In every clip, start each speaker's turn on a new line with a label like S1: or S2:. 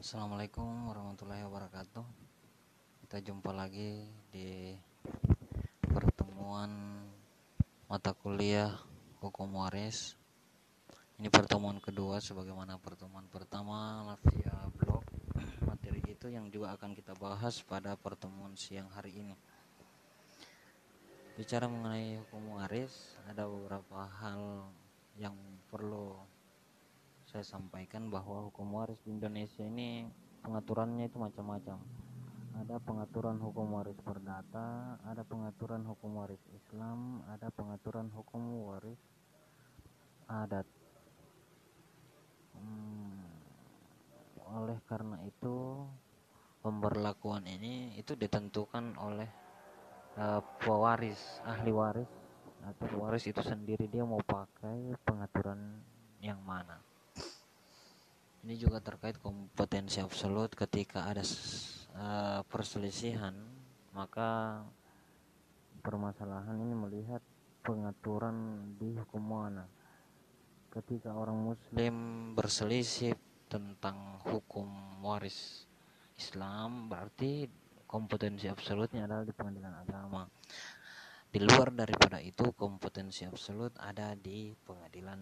S1: Assalamualaikum warahmatullahi wabarakatuh. Kita jumpa lagi di pertemuan mata kuliah hukum waris. Ini pertemuan kedua sebagaimana pertemuan pertama via blog Materi itu yang juga akan kita bahas pada pertemuan siang hari ini. Bicara mengenai hukum waris ada beberapa hal yang perlu saya sampaikan bahwa hukum waris di Indonesia ini pengaturannya itu macam-macam. Ada pengaturan hukum waris perdata, ada pengaturan hukum waris Islam, ada pengaturan hukum waris adat. Hmm, oleh karena itu pemberlakuan ini itu ditentukan oleh uh, pewaris, ahli waris atau pewaris itu sendiri dia mau pakai pengaturan yang mana ini juga terkait kompetensi absolut ketika ada uh, perselisihan maka permasalahan ini melihat pengaturan di hukum mana. Ketika orang muslim berselisih tentang hukum waris Islam berarti kompetensi absolutnya adalah di pengadilan agama. Di luar daripada itu kompetensi absolut ada di pengadilan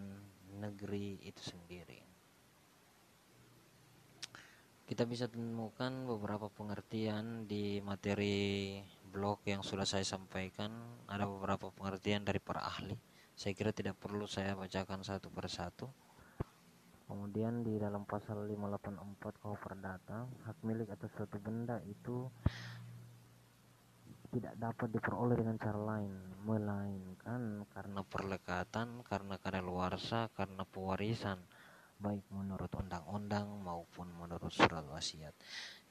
S1: negeri itu sendiri kita bisa temukan beberapa pengertian di materi blog yang sudah saya sampaikan. Ada beberapa pengertian dari para ahli. Saya kira tidak perlu saya bacakan satu persatu. Kemudian di dalam pasal 584 KUH Perdata hak milik atas suatu benda itu tidak dapat diperoleh dengan cara lain melainkan karena perlekatan karena kadaluarsa karena pewarisan baik menurut undang-undang maupun menurut surat wasiat.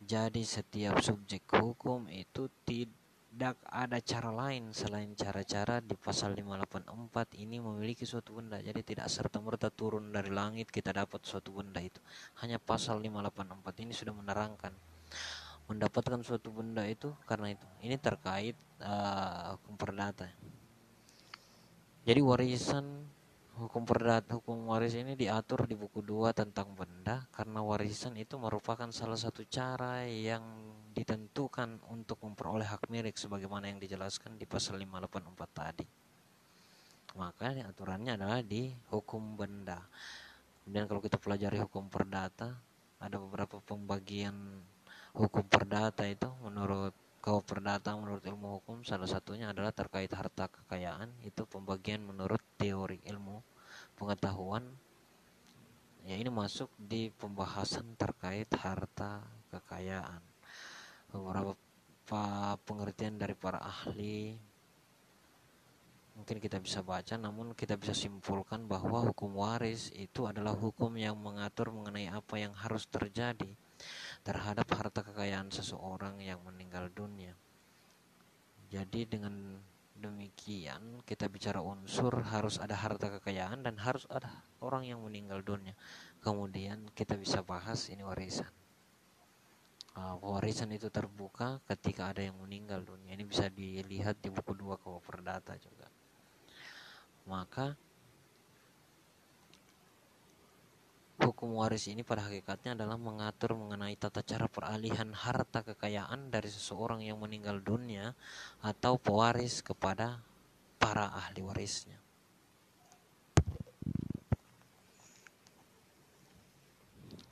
S1: Jadi setiap subjek hukum itu tidak ada cara lain selain cara-cara di pasal 584 ini memiliki suatu benda. Jadi tidak serta-merta turun dari langit kita dapat suatu benda itu. Hanya pasal 584 ini sudah menerangkan mendapatkan suatu benda itu karena itu. Ini terkait uh, hukum perdata. Jadi warisan Hukum perdata hukum waris ini diatur di buku 2 tentang benda karena warisan itu merupakan salah satu cara yang ditentukan untuk memperoleh hak milik sebagaimana yang dijelaskan di pasal 584 tadi. Maka aturannya adalah di hukum benda. Kemudian kalau kita pelajari hukum perdata, ada beberapa pembagian hukum perdata itu menurut kau perdata menurut ilmu hukum salah satunya adalah terkait harta kekayaan. Itu pembagian menurut teori ilmu pengetahuan. Ya ini masuk di pembahasan terkait harta kekayaan. Beberapa pengertian dari para ahli mungkin kita bisa baca namun kita bisa simpulkan bahwa hukum waris itu adalah hukum yang mengatur mengenai apa yang harus terjadi terhadap harta kekayaan seseorang yang meninggal dunia. Jadi dengan demikian kita bicara unsur harus ada harta kekayaan dan harus ada orang yang meninggal dunia. Kemudian kita bisa bahas ini warisan. Uh, warisan itu terbuka ketika ada yang meninggal dunia. Ini bisa dilihat di buku dua kau perdata juga. Maka hukum waris ini pada hakikatnya adalah mengatur mengenai tata cara peralihan harta kekayaan dari seseorang yang meninggal dunia atau pewaris kepada para ahli warisnya.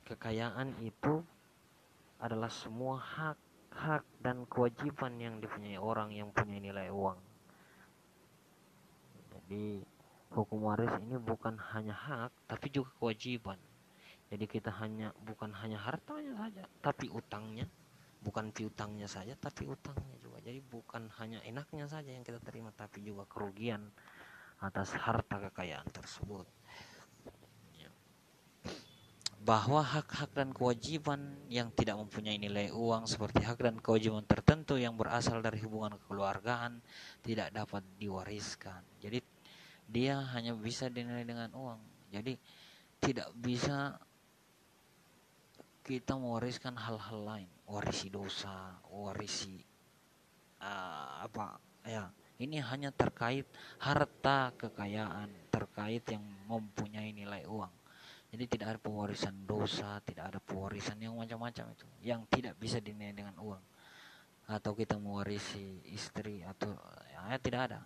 S1: Kekayaan itu adalah semua hak, hak dan kewajiban yang dipunyai orang yang punya nilai uang. Jadi hukum waris ini bukan hanya hak tapi juga kewajiban jadi kita hanya bukan hanya hartanya saja tapi utangnya. Bukan piutangnya saja tapi utangnya juga. Jadi bukan hanya enaknya saja yang kita terima tapi juga kerugian atas harta kekayaan tersebut. Ya. bahwa hak-hak dan kewajiban yang tidak mempunyai nilai uang seperti hak dan kewajiban tertentu yang berasal dari hubungan kekeluargaan tidak dapat diwariskan. Jadi dia hanya bisa dinilai dengan uang. Jadi tidak bisa kita mewariskan hal-hal lain. Warisi dosa warisi uh, apa ya. Ini hanya terkait harta kekayaan terkait yang mempunyai nilai uang. Jadi tidak ada pewarisan dosa tidak ada pewarisan yang macam-macam itu yang tidak bisa dinilai dengan uang. Atau kita mewarisi istri atau ya, tidak ada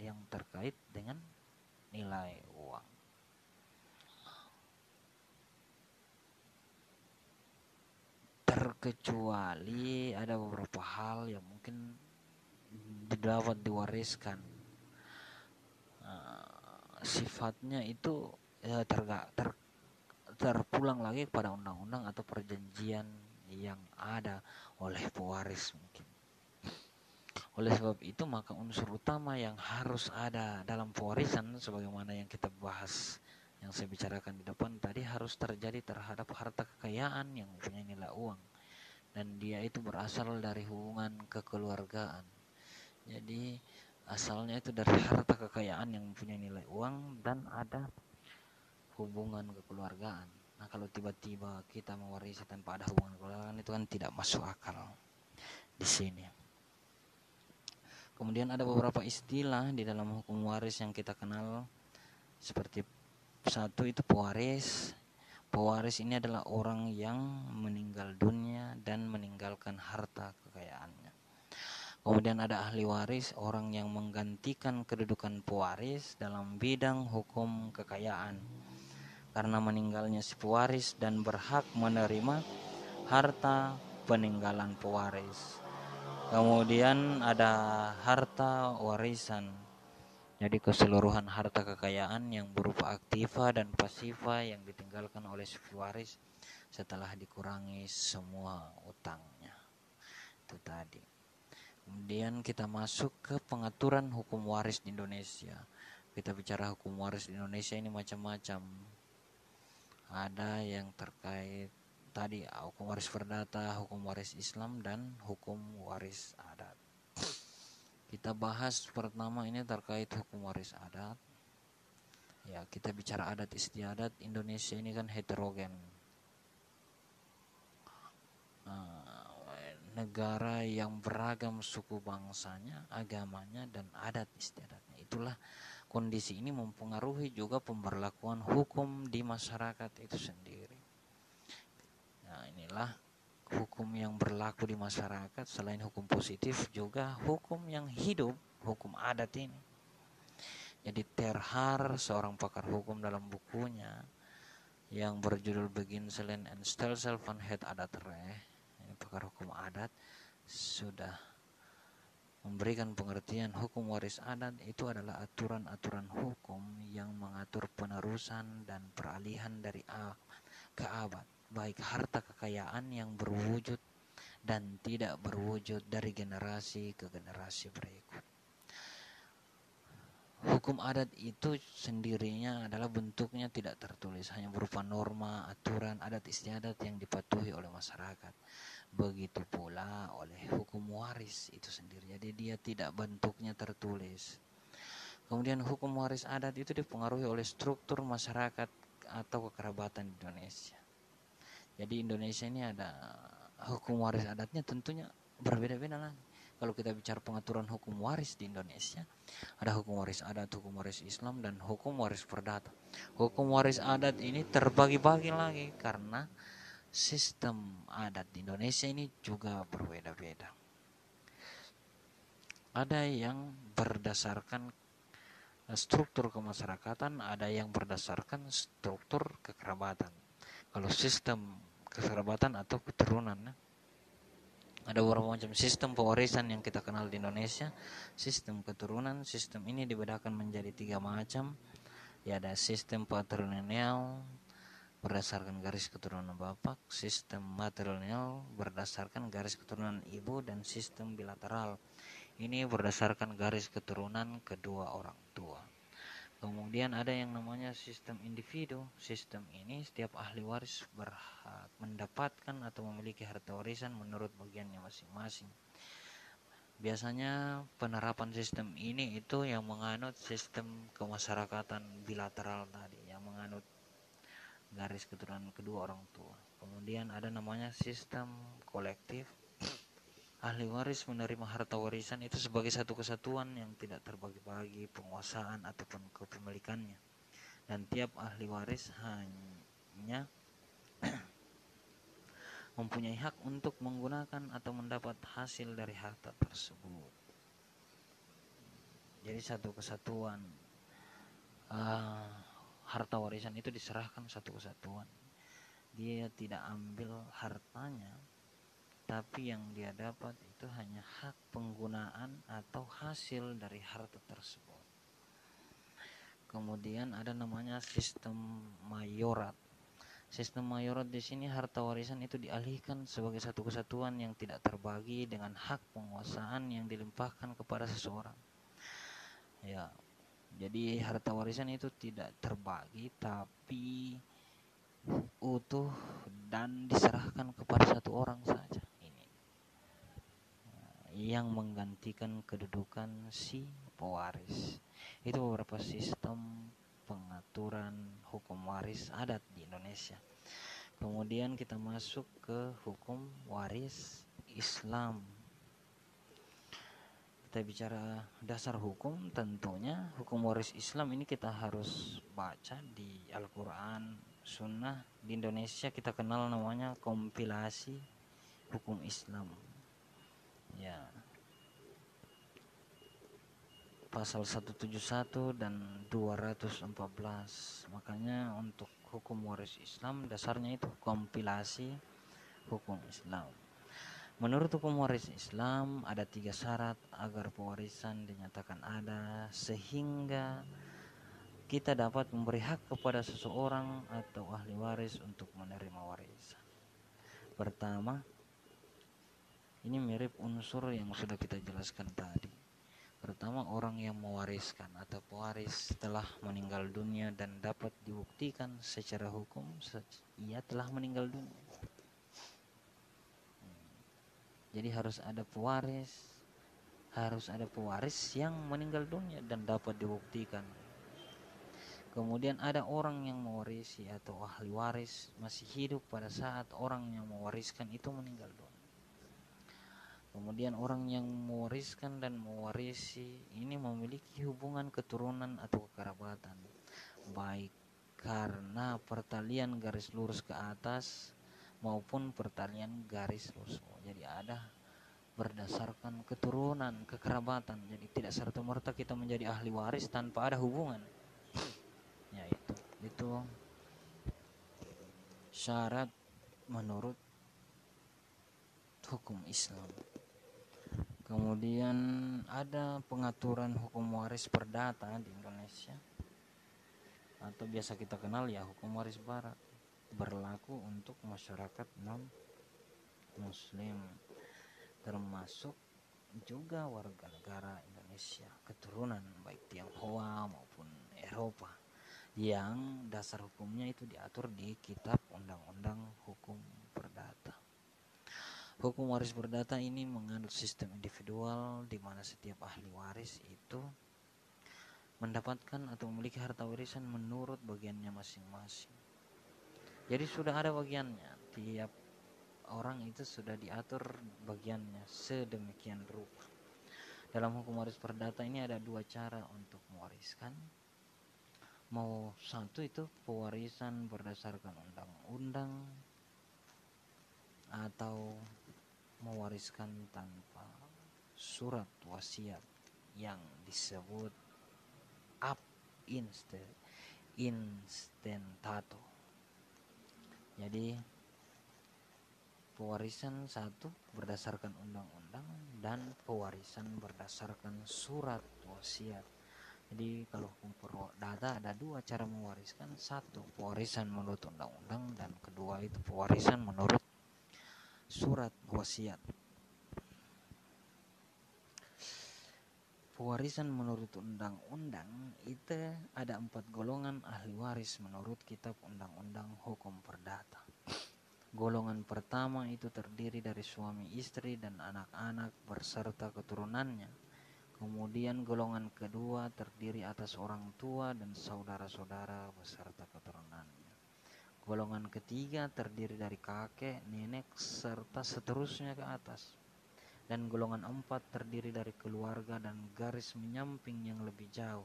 S1: yang terkait dengan nilai uang terkecuali ada beberapa hal yang mungkin dapat diwariskan uh, sifatnya itu ya, terga, ter, terpulang lagi kepada undang-undang atau perjanjian yang ada oleh pewaris mungkin. Oleh sebab itu maka unsur utama yang harus ada dalam pewarisan sebagaimana yang kita bahas yang saya bicarakan di depan tadi harus terjadi terhadap harta kekayaan yang punya nilai uang dan dia itu berasal dari hubungan kekeluargaan. Jadi asalnya itu dari harta kekayaan yang punya nilai uang dan ada hubungan kekeluargaan. Nah kalau tiba-tiba kita mewarisi tanpa ada hubungan keluarga itu kan tidak masuk akal di sini. Kemudian ada beberapa istilah di dalam hukum waris yang kita kenal seperti satu itu pewaris. Pewaris ini adalah orang yang meninggal dunia dan meninggalkan harta kekayaannya. Kemudian ada ahli waris, orang yang menggantikan kedudukan pewaris dalam bidang hukum kekayaan karena meninggalnya si pewaris dan berhak menerima harta peninggalan pewaris. Kemudian ada harta warisan. Jadi keseluruhan harta kekayaan yang berupa aktiva dan pasiva yang ditinggalkan oleh si pewaris setelah dikurangi semua utangnya. Itu tadi. Kemudian kita masuk ke pengaturan hukum waris di Indonesia. Kita bicara hukum waris di Indonesia ini macam-macam ada yang terkait tadi hukum waris perdata, hukum waris Islam dan hukum waris. Kita bahas pertama ini terkait hukum waris adat. Ya, kita bicara adat istiadat Indonesia ini kan heterogen. Nah, negara yang beragam suku bangsanya, agamanya dan adat istiadatnya. Itulah kondisi ini mempengaruhi juga pemberlakuan hukum di masyarakat itu sendiri. Nah, inilah hukum yang berlaku di masyarakat selain hukum positif juga hukum yang hidup, hukum adat ini. Jadi Terhar seorang pakar hukum dalam bukunya yang berjudul Begin Selen and Stelsel van Het Adat Re, ini pakar hukum adat sudah memberikan pengertian hukum waris adat itu adalah aturan-aturan hukum yang mengatur penerusan dan peralihan dari A ke abad, baik harta kekayaan yang berwujud dan tidak berwujud dari generasi ke generasi berikut. Hukum adat itu sendirinya adalah bentuknya tidak tertulis, hanya berupa norma, aturan, adat istiadat yang dipatuhi oleh masyarakat Begitu pula oleh hukum waris itu sendiri. Jadi dia tidak bentuknya tertulis. Kemudian hukum waris adat itu dipengaruhi oleh struktur masyarakat atau kekerabatan Indonesia. Jadi Indonesia ini ada hukum waris adatnya tentunya berbeda-beda lagi. Kalau kita bicara pengaturan hukum waris di Indonesia, ada hukum waris adat, hukum waris Islam, dan hukum waris perdata. Hukum waris adat ini terbagi-bagi lagi karena sistem adat di Indonesia ini juga berbeda-beda. Ada yang berdasarkan struktur kemasyarakatan, ada yang berdasarkan struktur kekerabatan. Kalau sistem kekerabatan atau keturunan, ada beberapa macam sistem pewarisan yang kita kenal di Indonesia. Sistem keturunan, sistem ini dibedakan menjadi tiga macam. Ya ada sistem patrilineal, berdasarkan garis keturunan bapak, sistem matrilineal berdasarkan garis keturunan ibu dan sistem bilateral. Ini berdasarkan garis keturunan kedua orang tua. Kemudian ada yang namanya sistem individu. Sistem ini setiap ahli waris berhak mendapatkan atau memiliki harta warisan menurut bagiannya masing-masing. Biasanya penerapan sistem ini itu yang menganut sistem kemasyarakatan bilateral tadi, yang menganut garis keturunan kedua orang tua. Kemudian ada namanya sistem kolektif. Ahli waris menerima harta warisan itu sebagai satu kesatuan yang tidak terbagi-bagi penguasaan ataupun kepemilikannya. Dan tiap ahli waris hanya mempunyai hak untuk menggunakan atau mendapat hasil dari harta tersebut. Jadi satu kesatuan uh, harta warisan itu diserahkan satu kesatuan. Dia tidak ambil hartanya, tapi yang dia dapat itu hanya hak penggunaan atau hasil dari harta tersebut. Kemudian ada namanya sistem mayorat. Sistem mayorat di sini harta warisan itu dialihkan sebagai satu kesatuan yang tidak terbagi dengan hak penguasaan yang dilimpahkan kepada seseorang. Ya, jadi harta warisan itu tidak terbagi tapi utuh dan diserahkan kepada satu orang saja yang menggantikan kedudukan si pewaris. Itu beberapa sistem pengaturan hukum waris adat di Indonesia. Kemudian kita masuk ke hukum waris Islam. Kita bicara dasar hukum, tentunya hukum waris Islam ini kita harus baca di Al-Quran, Sunnah. Di Indonesia kita kenal namanya kompilasi hukum Islam ya. Pasal 171 dan 214 makanya untuk hukum waris Islam dasarnya itu kompilasi hukum Islam. Menurut hukum waris Islam ada tiga syarat agar pewarisan dinyatakan ada sehingga kita dapat memberi hak kepada seseorang atau ahli waris untuk menerima warisan. Pertama ini mirip unsur yang sudah kita jelaskan tadi. Pertama orang yang mewariskan atau pewaris telah meninggal dunia dan dapat dibuktikan secara hukum ia telah meninggal dunia. Jadi harus ada pewaris, harus ada pewaris yang meninggal dunia dan dapat dibuktikan. Kemudian ada orang yang mewarisi atau ahli waris masih hidup pada saat orang yang mewariskan itu meninggal dunia. Kemudian orang yang mewariskan dan mewarisi ini memiliki hubungan keturunan atau kekerabatan, baik karena pertalian garis lurus ke atas maupun pertalian garis lurus. Jadi ada berdasarkan keturunan, kekerabatan. Jadi tidak serta merta kita menjadi ahli waris tanpa ada hubungan. Ya itu, itu syarat menurut hukum Islam. Kemudian ada pengaturan hukum waris perdata di Indonesia. Atau biasa kita kenal ya hukum waris barat. Berlaku untuk masyarakat non muslim termasuk juga warga negara Indonesia. Keturunan baik Tionghoa maupun Eropa yang dasar hukumnya itu diatur di kitab undang-undang hukum Hukum waris perdata ini menganut sistem individual di mana setiap ahli waris itu mendapatkan atau memiliki harta warisan menurut bagiannya masing-masing. Jadi sudah ada bagiannya, tiap orang itu sudah diatur bagiannya sedemikian rupa. Dalam hukum waris perdata ini ada dua cara untuk mewariskan. Mau satu itu pewarisan berdasarkan undang-undang atau mewariskan tanpa surat wasiat yang disebut ab inste instatato. Jadi pewarisan satu berdasarkan undang-undang dan pewarisan berdasarkan surat wasiat. Jadi kalau hukum data ada dua cara mewariskan, satu pewarisan menurut undang-undang dan kedua itu pewarisan menurut surat wasiat. Pewarisan menurut undang-undang itu ada empat golongan ahli waris menurut kitab undang-undang hukum perdata. Golongan pertama itu terdiri dari suami istri dan anak-anak berserta keturunannya. Kemudian golongan kedua terdiri atas orang tua dan saudara-saudara beserta keturunannya. Golongan ketiga terdiri dari kakek, nenek, serta seterusnya ke atas. Dan golongan empat terdiri dari keluarga dan garis menyamping yang lebih jauh,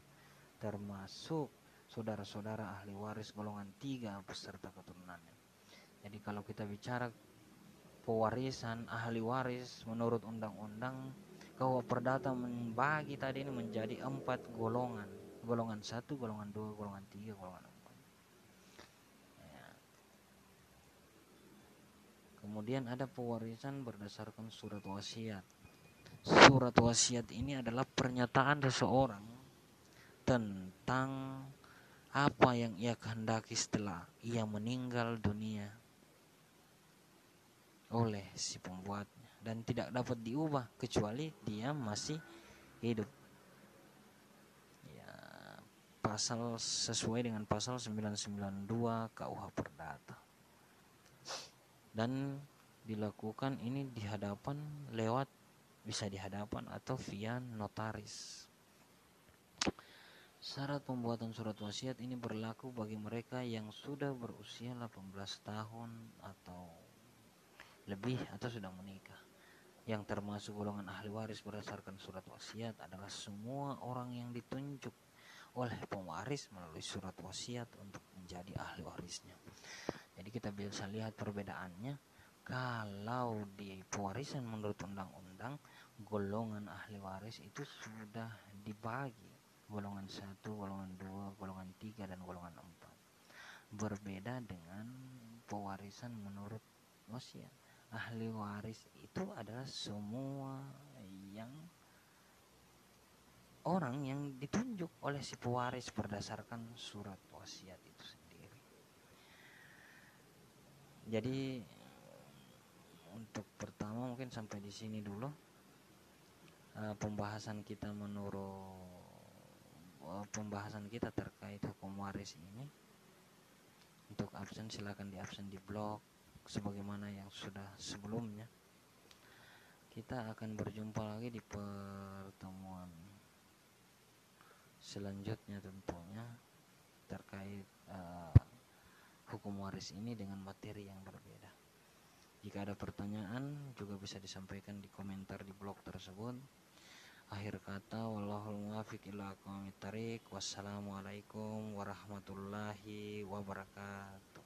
S1: termasuk saudara-saudara ahli waris golongan tiga beserta keturunannya. Jadi kalau kita bicara pewarisan ahli waris menurut undang-undang KUA Perdata membagi tadi ini menjadi empat golongan. Golongan satu, golongan dua, golongan tiga, golongan empat. Ya. Kemudian ada pewarisan berdasarkan surat wasiat. Surat wasiat ini adalah pernyataan seseorang tentang apa yang ia kehendaki setelah ia meninggal dunia oleh si pembuatnya dan tidak dapat diubah kecuali dia masih hidup. Ya, pasal sesuai dengan pasal 992 KUH Perdata. Dan dilakukan ini di hadapan lewat bisa di hadapan atau via notaris. Syarat pembuatan surat wasiat ini berlaku bagi mereka yang sudah berusia 18 tahun atau lebih atau sudah menikah. Yang termasuk golongan ahli waris berdasarkan surat wasiat adalah semua orang yang ditunjuk oleh pewaris melalui surat wasiat untuk menjadi ahli warisnya. Jadi kita bisa lihat perbedaannya. Kalau di pewarisan menurut undang-undang, golongan ahli waris itu sudah dibagi golongan satu, golongan dua, golongan tiga, dan golongan empat. Berbeda dengan pewarisan menurut wasiat. Ahli waris itu adalah semua yang orang yang ditunjuk oleh si pewaris berdasarkan surat wasiat itu sendiri. Jadi untuk pertama mungkin sampai di sini dulu. Uh, pembahasan kita menurut Eh, pembahasan kita terkait hukum waris ini. Untuk absen silakan di absen di blog sebagaimana yang sudah sebelumnya. Kita akan berjumpa lagi di pertemuan selanjutnya tentunya terkait uh, hukum waris ini dengan materi yang berbeda. Jika ada pertanyaan juga bisa disampaikan di komentar di blog tersebut. Akhir kata wallahul muwafiq ila aqwamit wassalamualaikum warahmatullahi wabarakatuh